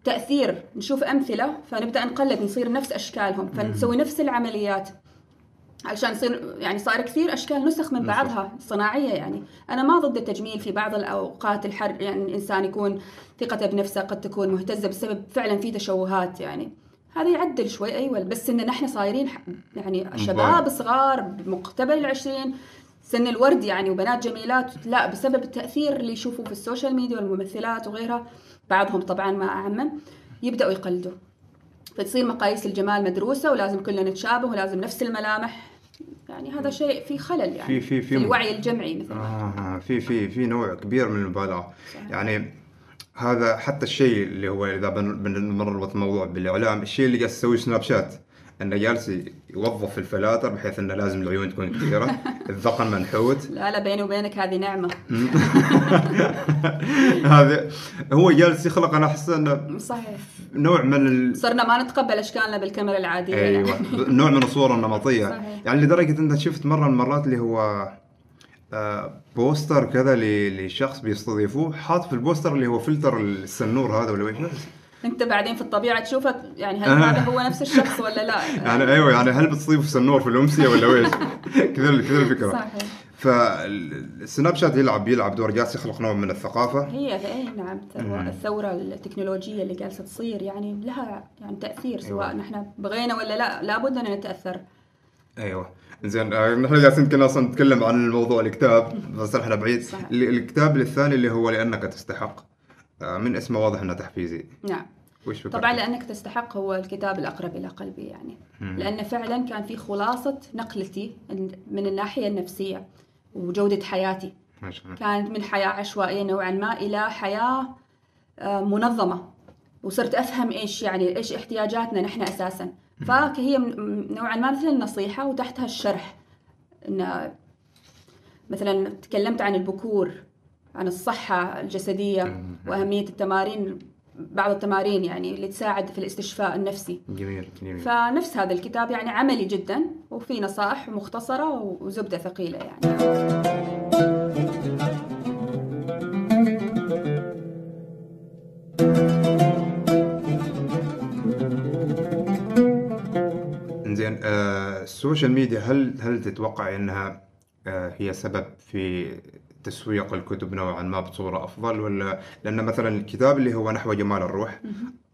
تأثير نشوف أمثلة فنبدأ نقلد نصير نفس أشكالهم فنسوي نفس العمليات علشان يصير يعني صار كثير أشكال نسخ من. بعضها صناعية يعني أنا ما ضد التجميل في بعض الأوقات الحر يعني الانسان يكون ثقته بنفسه قد تكون مهتزة بسبب فعلا في تشوهات يعني هذا يعدل شوي أيوه. بس إن نحن صايرين يعني شباب صغار بمقتبل العشرين سن الورد يعني وبنات جميلات لا بسبب التأثير اللي يشوفوه في ال social media والممثلات وغيرها بعضهم طبعا ما أعمم يبدأوا يقلدوا. فتصير مقاييس الجمال مدروسة ولازم كلنا نتشابه ولازم نفس الملامح. يعني هذا شيء في خلل يعني في- في- في- الوعي الجمعي مثل ما آه في في في نوع كبير من المبالغة. يعني هذا حتى الشيء اللي هو إذا بن- بنربط الموضوع بالإعلام الشيء اللي جالس يسوي سناب شات انه جالس يوظف الفلاتر بحيث إنه لازم العيون تكون كبيرة الذقن منحوت. لا لا بيني وبينك هذه نعمة. هذا هو جالس يخلق أنا أحس إنه صحيح. نوع من ال... صرنا ما نتقبل أشكالنا بالكاميرا العادية أيوه. يعني. نوع من الصورة النمطية. صحيح. يعني لدرجة أنت شفت مرة من المرات اللي هو poster كذا لشخص بيستضيفوه حاط في ال poster اللي هو فلتر السنور هذا ولا إيش أنت بعدين في الطبيعة تشوفك يعني هل. هذا هو نفس الشخص ولا لا يعني أيوه يعني هل بتصيف سنور في الأمسية ولا ويش؟ كذا كذا الفكرة صحيح فالسناب شات يلعب يلعب دور جالس يخلق نوع من الثقافة هي اي نعم. الثورة التكنولوجية اللي جالسة تصير يعني لها يعني تأثير سواء أيوة. نحن بغينا ولا لا لابد أن نتأثر أيوه زين آه، نحن جالسين يمكن أصلا نتكلم عن الموضوع الكتاب بس إحنا بعيد صح. الكتاب الثاني اللي هو لأنك تستحق. آه، من اسمه واضح إنه تحفيزي. نعم. وش؟ طبعا لأنك تستحق هو الكتاب الأقرب إلى قلبي يعني. لأن فعلا كان في خلاصة نقلتي من الناحية النفسية وجودة حياتي. ما شاء الله. كانت من حياة عشوائية نوعا ما إلى حياة آه، منظمة. وصرت أفهم إيش يعني إيش احتياجاتنا نحن أساسا. فهي نوعا ما مثل النصيحة وتحتها الشرح. إن مثلا تكلمت عن البكور عن الصحة الجسدية وأهمية التمارين بعض التمارين يعني اللي تساعد في الاستشفاء النفسي. جميل جميل. فنفس هذا الكتاب يعني عملي جدا وفي نصائح مختصرة وزبدة ثقيلة يعني. ال social media هل هل تتوقع إنها آه هي سبب في تسويق الكتب نوعا ما بصورة أفضل؟ ولا لأن مثلا الكتاب اللي هو نحو جمال الروح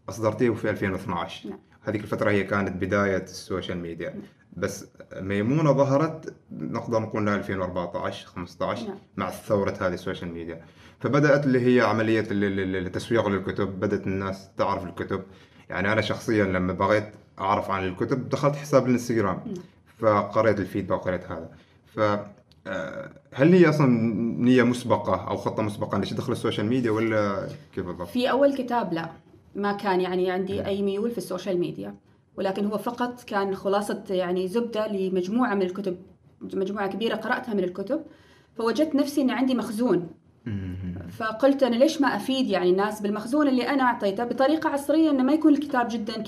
أصدرتيه في 2012 نعم. هذيك الفترة هي كانت بداية ال social media. بس ميمونة ظهرت نقدر نقول إنها 2014 15 نعم. مع ثورة هذه ال social media. فبدأت اللي هي عملية ال- ال- ال- التسويق للكتب بدأت الناس تعرف الكتب. يعني أنا شخصيا لما بغيت أعرف عن الكتب دخلت حساب الإنستغرام. فقريت ال feedback وقريت هذا. ف آه، هل هي أصلا نية مسبقة أو خطة مسبقة إنك تدخل ال social media ولا كيف بالضبط؟ في أول كتاب لا. ما كان يعني عندي أي ميول في ال social media. ولكن هو فقط كان خلاصة يعني زبدة لمجموعة من الكتب مجموعة كبيرة قرأتها من الكتب. فوجدت نفسي أن عندي مخزون. فقلت أنا ليش ما أفيد يعني الناس بالمخزون اللي أنا أعطيته بطريقة عصرية أنه ما يكون الكتاب جدا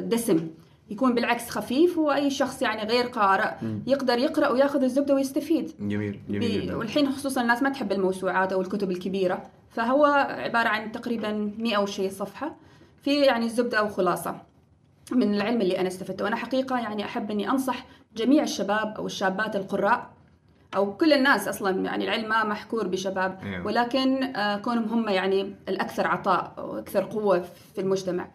دسم. يكون بالعكس خفيف وأي شخص يعني غير قارئ يقدر يقرأ وياخذ الزبدة ويستفيد. جميل جميل والحين خصوصا الناس ما تحب الموسوعات أو الكتب الكبيرة فهو عبارة عن تقريبا 100 أو شيء صفحة في يعني زبده أو خلاصة من العلم اللي أنا استفدته. وأنا حقيقة يعني أحب إني أنصح جميع الشباب أو الشابات القراء أو كل الناس أصلا يعني العلم ما محكور بشباب أيوة. ولكن آه، كونهم هم يعني الأكثر عطاء وأكثر قوة في المجتمع.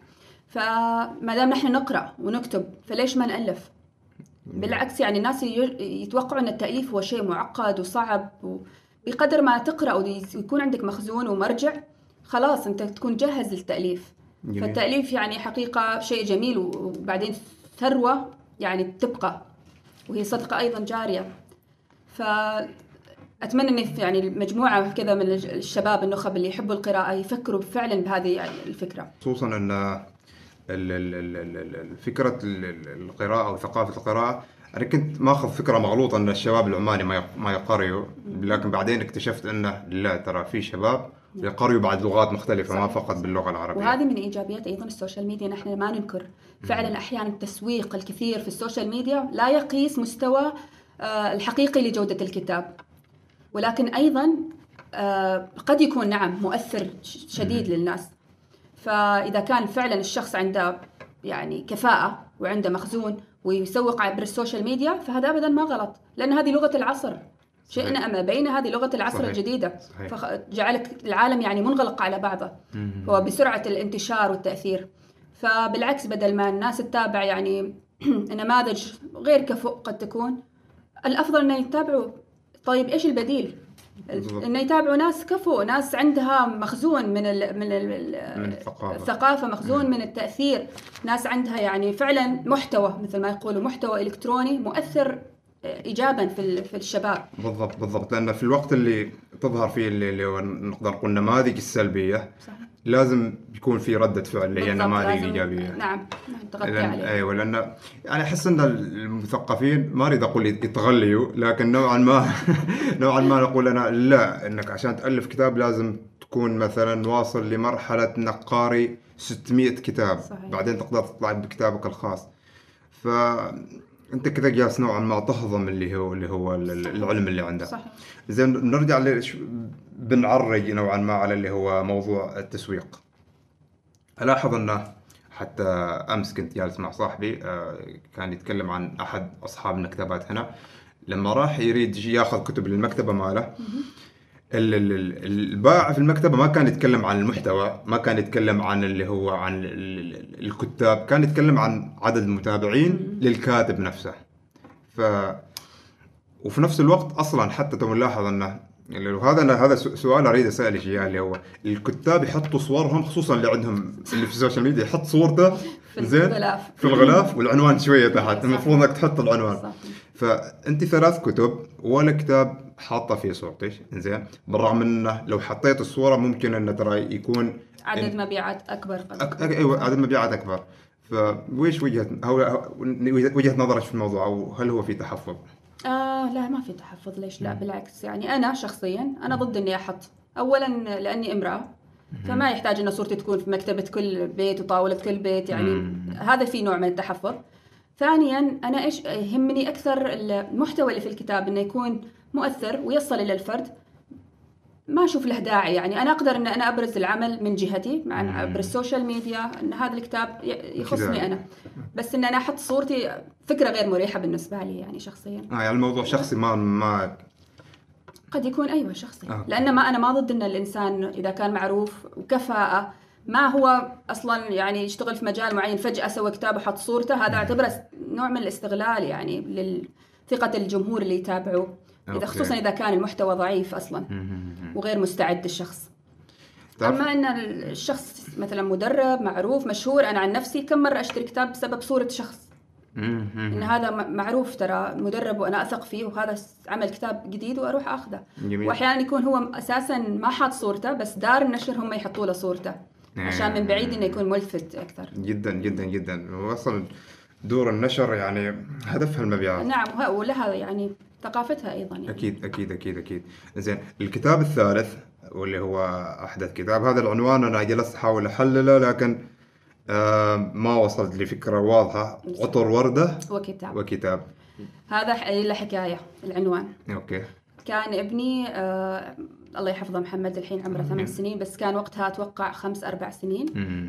فما دام نحن نقرأ ونكتب فليش ما نألف؟ بالعكس يعني الناس يتوقعوا ان التأليف هو شيء معقد وصعب و- بقدر ما تقرأ ويكون عندك مخزون ومرجع خلاص أنت تكون جاهز للتأليف. جميل. فالتأليف يعني حقيقة شيء جميل وبعدين ثروة يعني تبقى وهي صدقة أيضا جارية. ف اتمنى ان يعني مجموعه كذا من الشباب النخب اللي يحبوا القراءة يفكروا فعلا بهذه يعني الفكرة. خصوصا إن فكرة ال- ال- القراءة وثقافة القراءة. أنا كنت ماخذ فكرة مغلوطة إن الشباب العماني ما يق- ما يقريوا لكن بعدين اكتشفت انه لا ترى في شباب يقريوا بعد لغات مختلفة ما. فقط باللغة العربية. وهذه من إيجابيات أيضا ال social media نحن ما ننكر. فعلا أحيانا التسويق الكثير في ال social media لا يقيس مستوى آه، الحقيقي لجودة الكتاب. ولكن أيضا آه، قد يكون نعم مؤثر شديد للناس. فإذا كان فعلا الشخص عنده يعني كفاءة وعنده مخزون ويسوق عبر السوشيال ميديا فهذا ابدا ما غلط لأن هذه لغة العصر شئنا صحيح. ام ابينا هذه لغة العصر صحيح. الجديدة صحيح. فجعلك العالم يعني منغلق على بعضه هو بسرعة الانتشار والتأثير فبالعكس بدل ما الناس تتابع يعني نماذج غير كفؤ قد تكون الأفضل أن يتابعوا طيب إيش البديل؟ أن يتابعوا ناس كفؤ ناس عندها مخزون من ال من ال من الثقافة. الثقافة مخزون من التأثير. ناس عندها يعني فعلا محتوى مثل ما يقولوا محتوى إلكتروني مؤثر إيجابا في في الشباب. بالضبط بالضبط. لأن في الوقت اللي تظهر فيه اللي, اللي نقدر نقول النماذج السلبية صحيح لازم يكون في ردة فعل اللي هي لازم- الايجابيه نعم نعم تغطي لأن عليه أيوه لأن يعني أحس إن المثقفين ما أريد أقول يتغليوا لكن نوعا ما نوعا ما نقول أنا لا إنك عشان تألف كتاب لازم تكون مثلا واصل لمرحلة انك قاري 600 كتاب. صحيح. بعدين تقدر تطلع بكتابك الخاص. فانت كذا جالس نوعا ما تهضم اللي هو اللي هو العلم اللي عندك صحيح زين نرجع لش- بنعرج نوعا ما على اللي هو موضوع التسويق. ألاحظ أنه حتى أمس كنت جالس مع صاحبي آه، كان يتكلم عن أحد أصحاب المكتبات هنا. لما راح يريد ياخذ كتب للمكتبة ماله ال- ال- ال- البائع في المكتبة ما كان يتكلم عن المحتوى ما كان يتكلم عن اللي هو عن ال- ال- الكتاب كان يتكلم عن عدد المتابعين للكاتب نفسه ف وفي نفس الوقت أصلا حتى تو نلاحظ أنه هو هذا هذا سؤال أريد اسالك اياه اللي هو الكتاب يحطوا صورهم خصوصا اللي عندهم اللي في ال social media يحط صورته في زين الغلاف. في الغلاف والعنوان شوية تحت. المفروض إنك تحط العنوان صح. فأنت ثلاث كتب ولا كتاب حاطه فيه صورتك؟ زين بالرغم إنه لو حطيت الصورة ممكن إنه ترى يكون عدد مبيعات أكبر أك... أك... أيوه عدد مبيعات أكبر. فويش وجهة هو هو- وجهه نظرك في الموضوع أو هل هو في تحفظ؟ آه لا ما في تحفظ ليش لا؟ بالعكس يعني أنا شخصيا أنا ضد إني أحط. اولا لأني امرأة فما يحتاج إن صورتي تكون في مكتبة كل بيت وطاولة كل بيت يعني هذا في نوع من التحفظ. ثانيا أنا إيش يهمني أكثر المحتوى اللي في الكتاب إنه يكون مؤثر ويصل إلى الفرد؟ ما أشوف له داعي يعني. أنا أقدر إن أنا أبرز العمل من جهتي مع عبر ال social media إن هذا الكتاب يخصني. أنا. بس إن أنا أحط صورتي فكرة غير مريحة بالنسبة لي يعني شخصيا. آه يعني الموضوع شخصي ما ما قد يكون أيوه شخصي. آه. لأن ما أنا ما ضد إن الإنسان إذا كان معروف وكفاءة ما هو أصلا يعني يشتغل في مجال معين فجأة سوى كتاب وحط صورته هذا أعتبره است- نوع من الاستغلال يعني لثقه الجمهور اللي يتابعه. إذا خصوصا إذا كان المحتوى ضعيف أصلا وغير مستعد الشخص أما إن الشخص مثلا مدرب معروف مشهور أنا عن نفسي كم مرة أشتري كتاب بسبب صورة شخص. إن هذا معروف ترى مدرب وأنا أثق فيه وهذا عمل كتاب جديد وأروح أخذه. واحيانا يكون هو أساسا ما حاط صورته بس دار النشر هم يحطوا له صورته عشان من بعيد إنه يكون ملفت أكثر. جدا جدا جدا. واصلا دور النشر يعني هدفها المبيعات. نعم ولها يعني ثقافتها أيضا يعني. أكيد أكيد أكيد أكيد. زين الكتاب الثالث واللي هو أحدث كتاب هذا العنوان أنا جلست احاول احلله لكن آه ما وصلت لفكره واضحة. عطر وردة وكتاب. وكتاب. هذا له حكاية العنوان. أوكي. كان ابني آه الله يحفظه محمد الحين عمره ثمان سنين بس كان وقتها أتوقع خمس أربع سنين.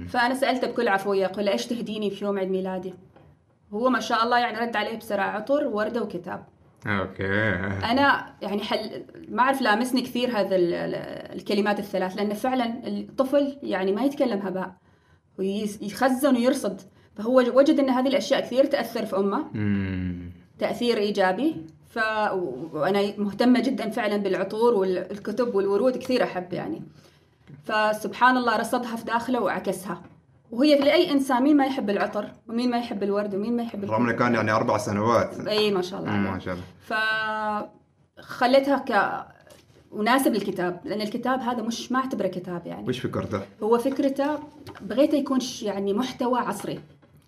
فأنا سألته بكل عفويه أقول له إيش تهديني في يوم عيد ميلادي؟ هو ما شاء الله يعني رد عليه بسرعة عطر وردة وكتاب. أوكي. أنا يعني حل ما أعرف لامسني كثير هذا ال- ال- الكلمات الثلاث لأن فعلا الطفل يعني ما يتكلم هباء ويخزن ويرصد. فهو وجد إن هذه الأشياء كثير تأثر في أمه. مم. تأثير إيجابي. وأنا مهتمة جدا فعلا بالعطور والكتب والورود كثير أحب يعني. فسبحان الله رصدها في داخله وعكسها. وهي لاي إنسان مين ما يحب العطر؟ ومين ما يحب الورد؟ ومين ما يحب رغم انه كان يعني أربع سنوات. إي ما شاء الله. ما شاء الله. فخليتها ك مناسب للكتاب لأن الكتاب هذا مش ما أعتبره كتاب يعني. وش فكرته؟ هو فكرته بغيته يكون يعني محتوى عصري.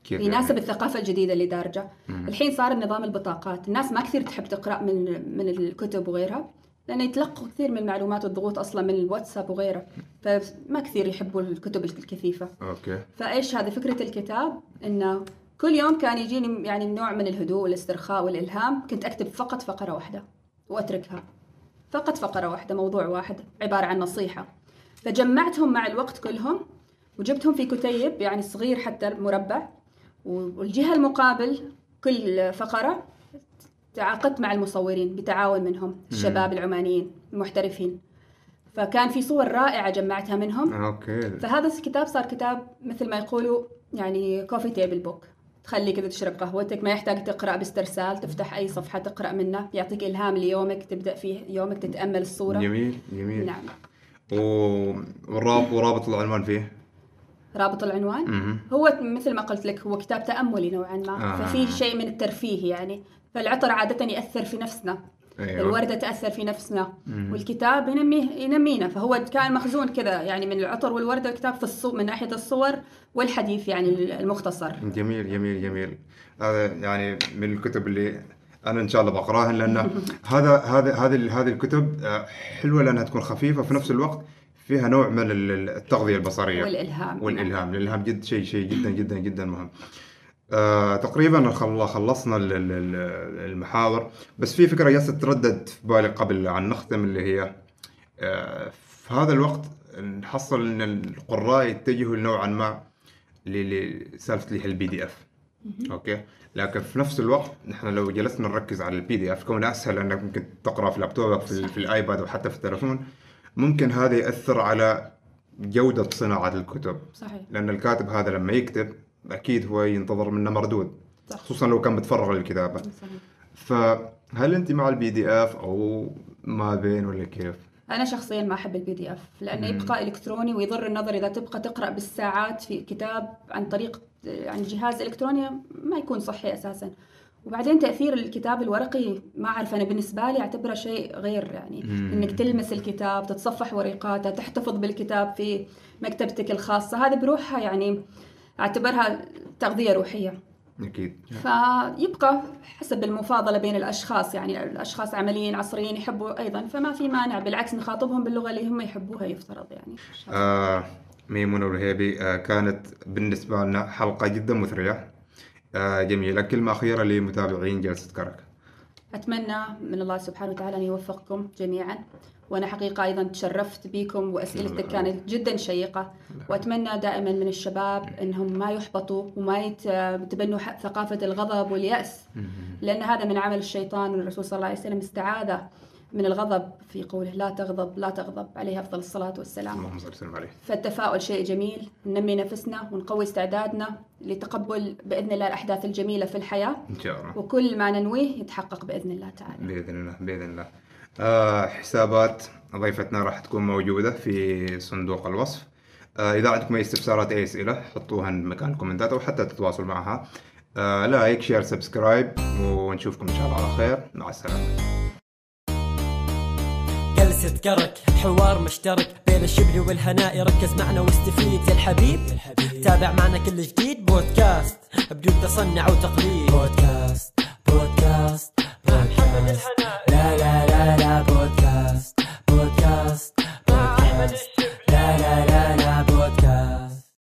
كيف يناسب يعني؟ الثقافة الجديدة اللي دارجة. الحين صار النظام البطاقات. الناس ما كثير تحب تقرأ من من الكتب وغيرها لأن يتلقوا كثير من المعلومات والضغوط أصلا من الواتساب وغيره فما كثير يحبوا الكتب الكثيفة. أوكي. فإيش هذه فكرة الكتاب؟ إنه كل يوم كان يجيني يعني نوع من الهدوء والاسترخاء والإلهام كنت أكتب فقط فقرة واحدة وأتركها. فقط فقرة واحدة موضوع واحد عبارة عن نصيحة. فجمعتهم مع الوقت كلهم وجبتهم في كتيب يعني صغير حتى مربع. والجهة المقابل كل فقرة تعاقدت مع المصورين بتعاون منهم الشباب العمانيين المحترفين. فكان في صور رائعة جمعتها منهم. okay. فهذا الكتاب صار كتاب مثل ما يقولوا يعني coffee table book تخلي كذا تشرب قهوتك ما يحتاج تقرأ باسترسال تفتح أي صفحة تقرأ منه. يعطيك إلهام ليومك تبدأ فيه يومك تتأمل الصورة. جميل جميل. نعم. و- والرابط ورابط العنوان فيه؟ رابط العنوان. مهم. هو مثل ما قلت لك هو كتاب تأملي نوعا ما آه. ففي شيء من الترفيه يعني. فالعطر عادة يأثر في نفسنا. أيوة. الوردة تأثر في نفسنا. والكتاب ينميه ينمينا. فهو كان مخزون كذا يعني من العطر والوردة والكتاب في الصو من ناحية الصور والحديث يعني المختصر. جميل جميل جميل. هذا يعني من الكتب اللي أنا إن شاء الله بقراها لأن هذا هذا هذه هذه الكتب آه، حلوة لأنها تكون خفيفة في نفس الوقت. فيها نوع من ال- التغذية البصرية. والإلهام. والإلهام. الإلهام جد شيء شيء جدا جدا جدا مهم. آه تقريبا خل- خلصنا ال- ال- ال- المحاور بس في فكرة جالسة تردد في بالي قبل عن نختم اللي هي آه في هذا الوقت نحصل إن القراء يتجهوا نوعا ما لسالفة ال PDF أوكي؟ لكن في نفس الوقت نحن لو جلسنا نركز على ال PDF كونه أسهل أنك ممكن تقرأ في لابتوبك في, في ال iPad وحتى في التلفون ممكن هذا يأثر على جودة صناعة الكتب. صحيح. لأن الكاتب هذا لما يكتب أكيد هو ينتظر منه مردود صح. خصوصا لو كان متفرغ للكتابة. صحيح. فهل أنت مع ال PDF أو ما بين ولا كيف؟ أنا شخصيا ما أحب ال PDF لأنه يبقى إلكتروني ويضر النظر إذا تبقى تقرأ بالساعات في كتاب عن طريق يعني جهاز إلكتروني ما يكون صحي أساسا. وبعدين تأثير الكتاب الورقي ما أعرف أنا بالنسبة لي أعتبره شيء غير يعني مم. إنك تلمس الكتاب تتصفح ورقاته تحتفظ بالكتاب في مكتبتك الخاصة. هذه بروحها يعني أعتبرها تغذية روحية. أكيد. فيبقى حسب المفاضلة بين الأشخاص يعني الأشخاص عمليين عصريين يحبوا أيضا فما في مانع بالعكس نخاطبهم باللغة اللي هم يحبوها يفترض يعني. آه ميمونة والهيبي آه كانت بالنسبة لنا حلقة جدا مثرية. آه جميلة كلمة أخيرة لمتابعين جلسة كرك. أتمنى من الله سبحانه وتعالى أن يوفقكم جميعا. وأنا حقيقة أيضا تشرفت بكم وأسئلتك كانت جدا شيقة. وأتمنى دائما من الشباب أنهم ما يحبطوا وما يت- يتبنوا ثقافة الغضب واليأس. لأن هذا من عمل الشيطان والرسول صلى الله عليه وسلم استعاذ من الغضب في قوله لا تغضب لا تغضب عليه أفضل الصلاة والسلام. اللهم صل وسلم عليه. فالتفاؤل شيء جميل. ننمي نفسنا ونقوي استعدادنا لتقبل بإذن الله الأحداث الجميلة في الحياة. إن شاء الله. وكل ما ننويه يتحقق بإذن الله تعالى. بإذن الله بإذن الله. آه حسابات ضيفتنا راح تكون موجودة في صندوق الوصف. آه إذا عندكم أي استفسارات أي أسئلة حطوها مكان الكومنتات أو حتى تتواصلوا معها. آه like share subscribe ونشوفكم إن شاء الله على خير. مع السلامة. بس اذكرك حوار مشترك بين الشبل والهناء ركز معنا واستفيد يا الحبيب. تابع معنا كل جديد بودكاست بدون تصنع وتقليد. بودكاست بودكاست بودكاست. لا لا لا لا بودكاست بودكاست بودكاست. لا لا لا لا.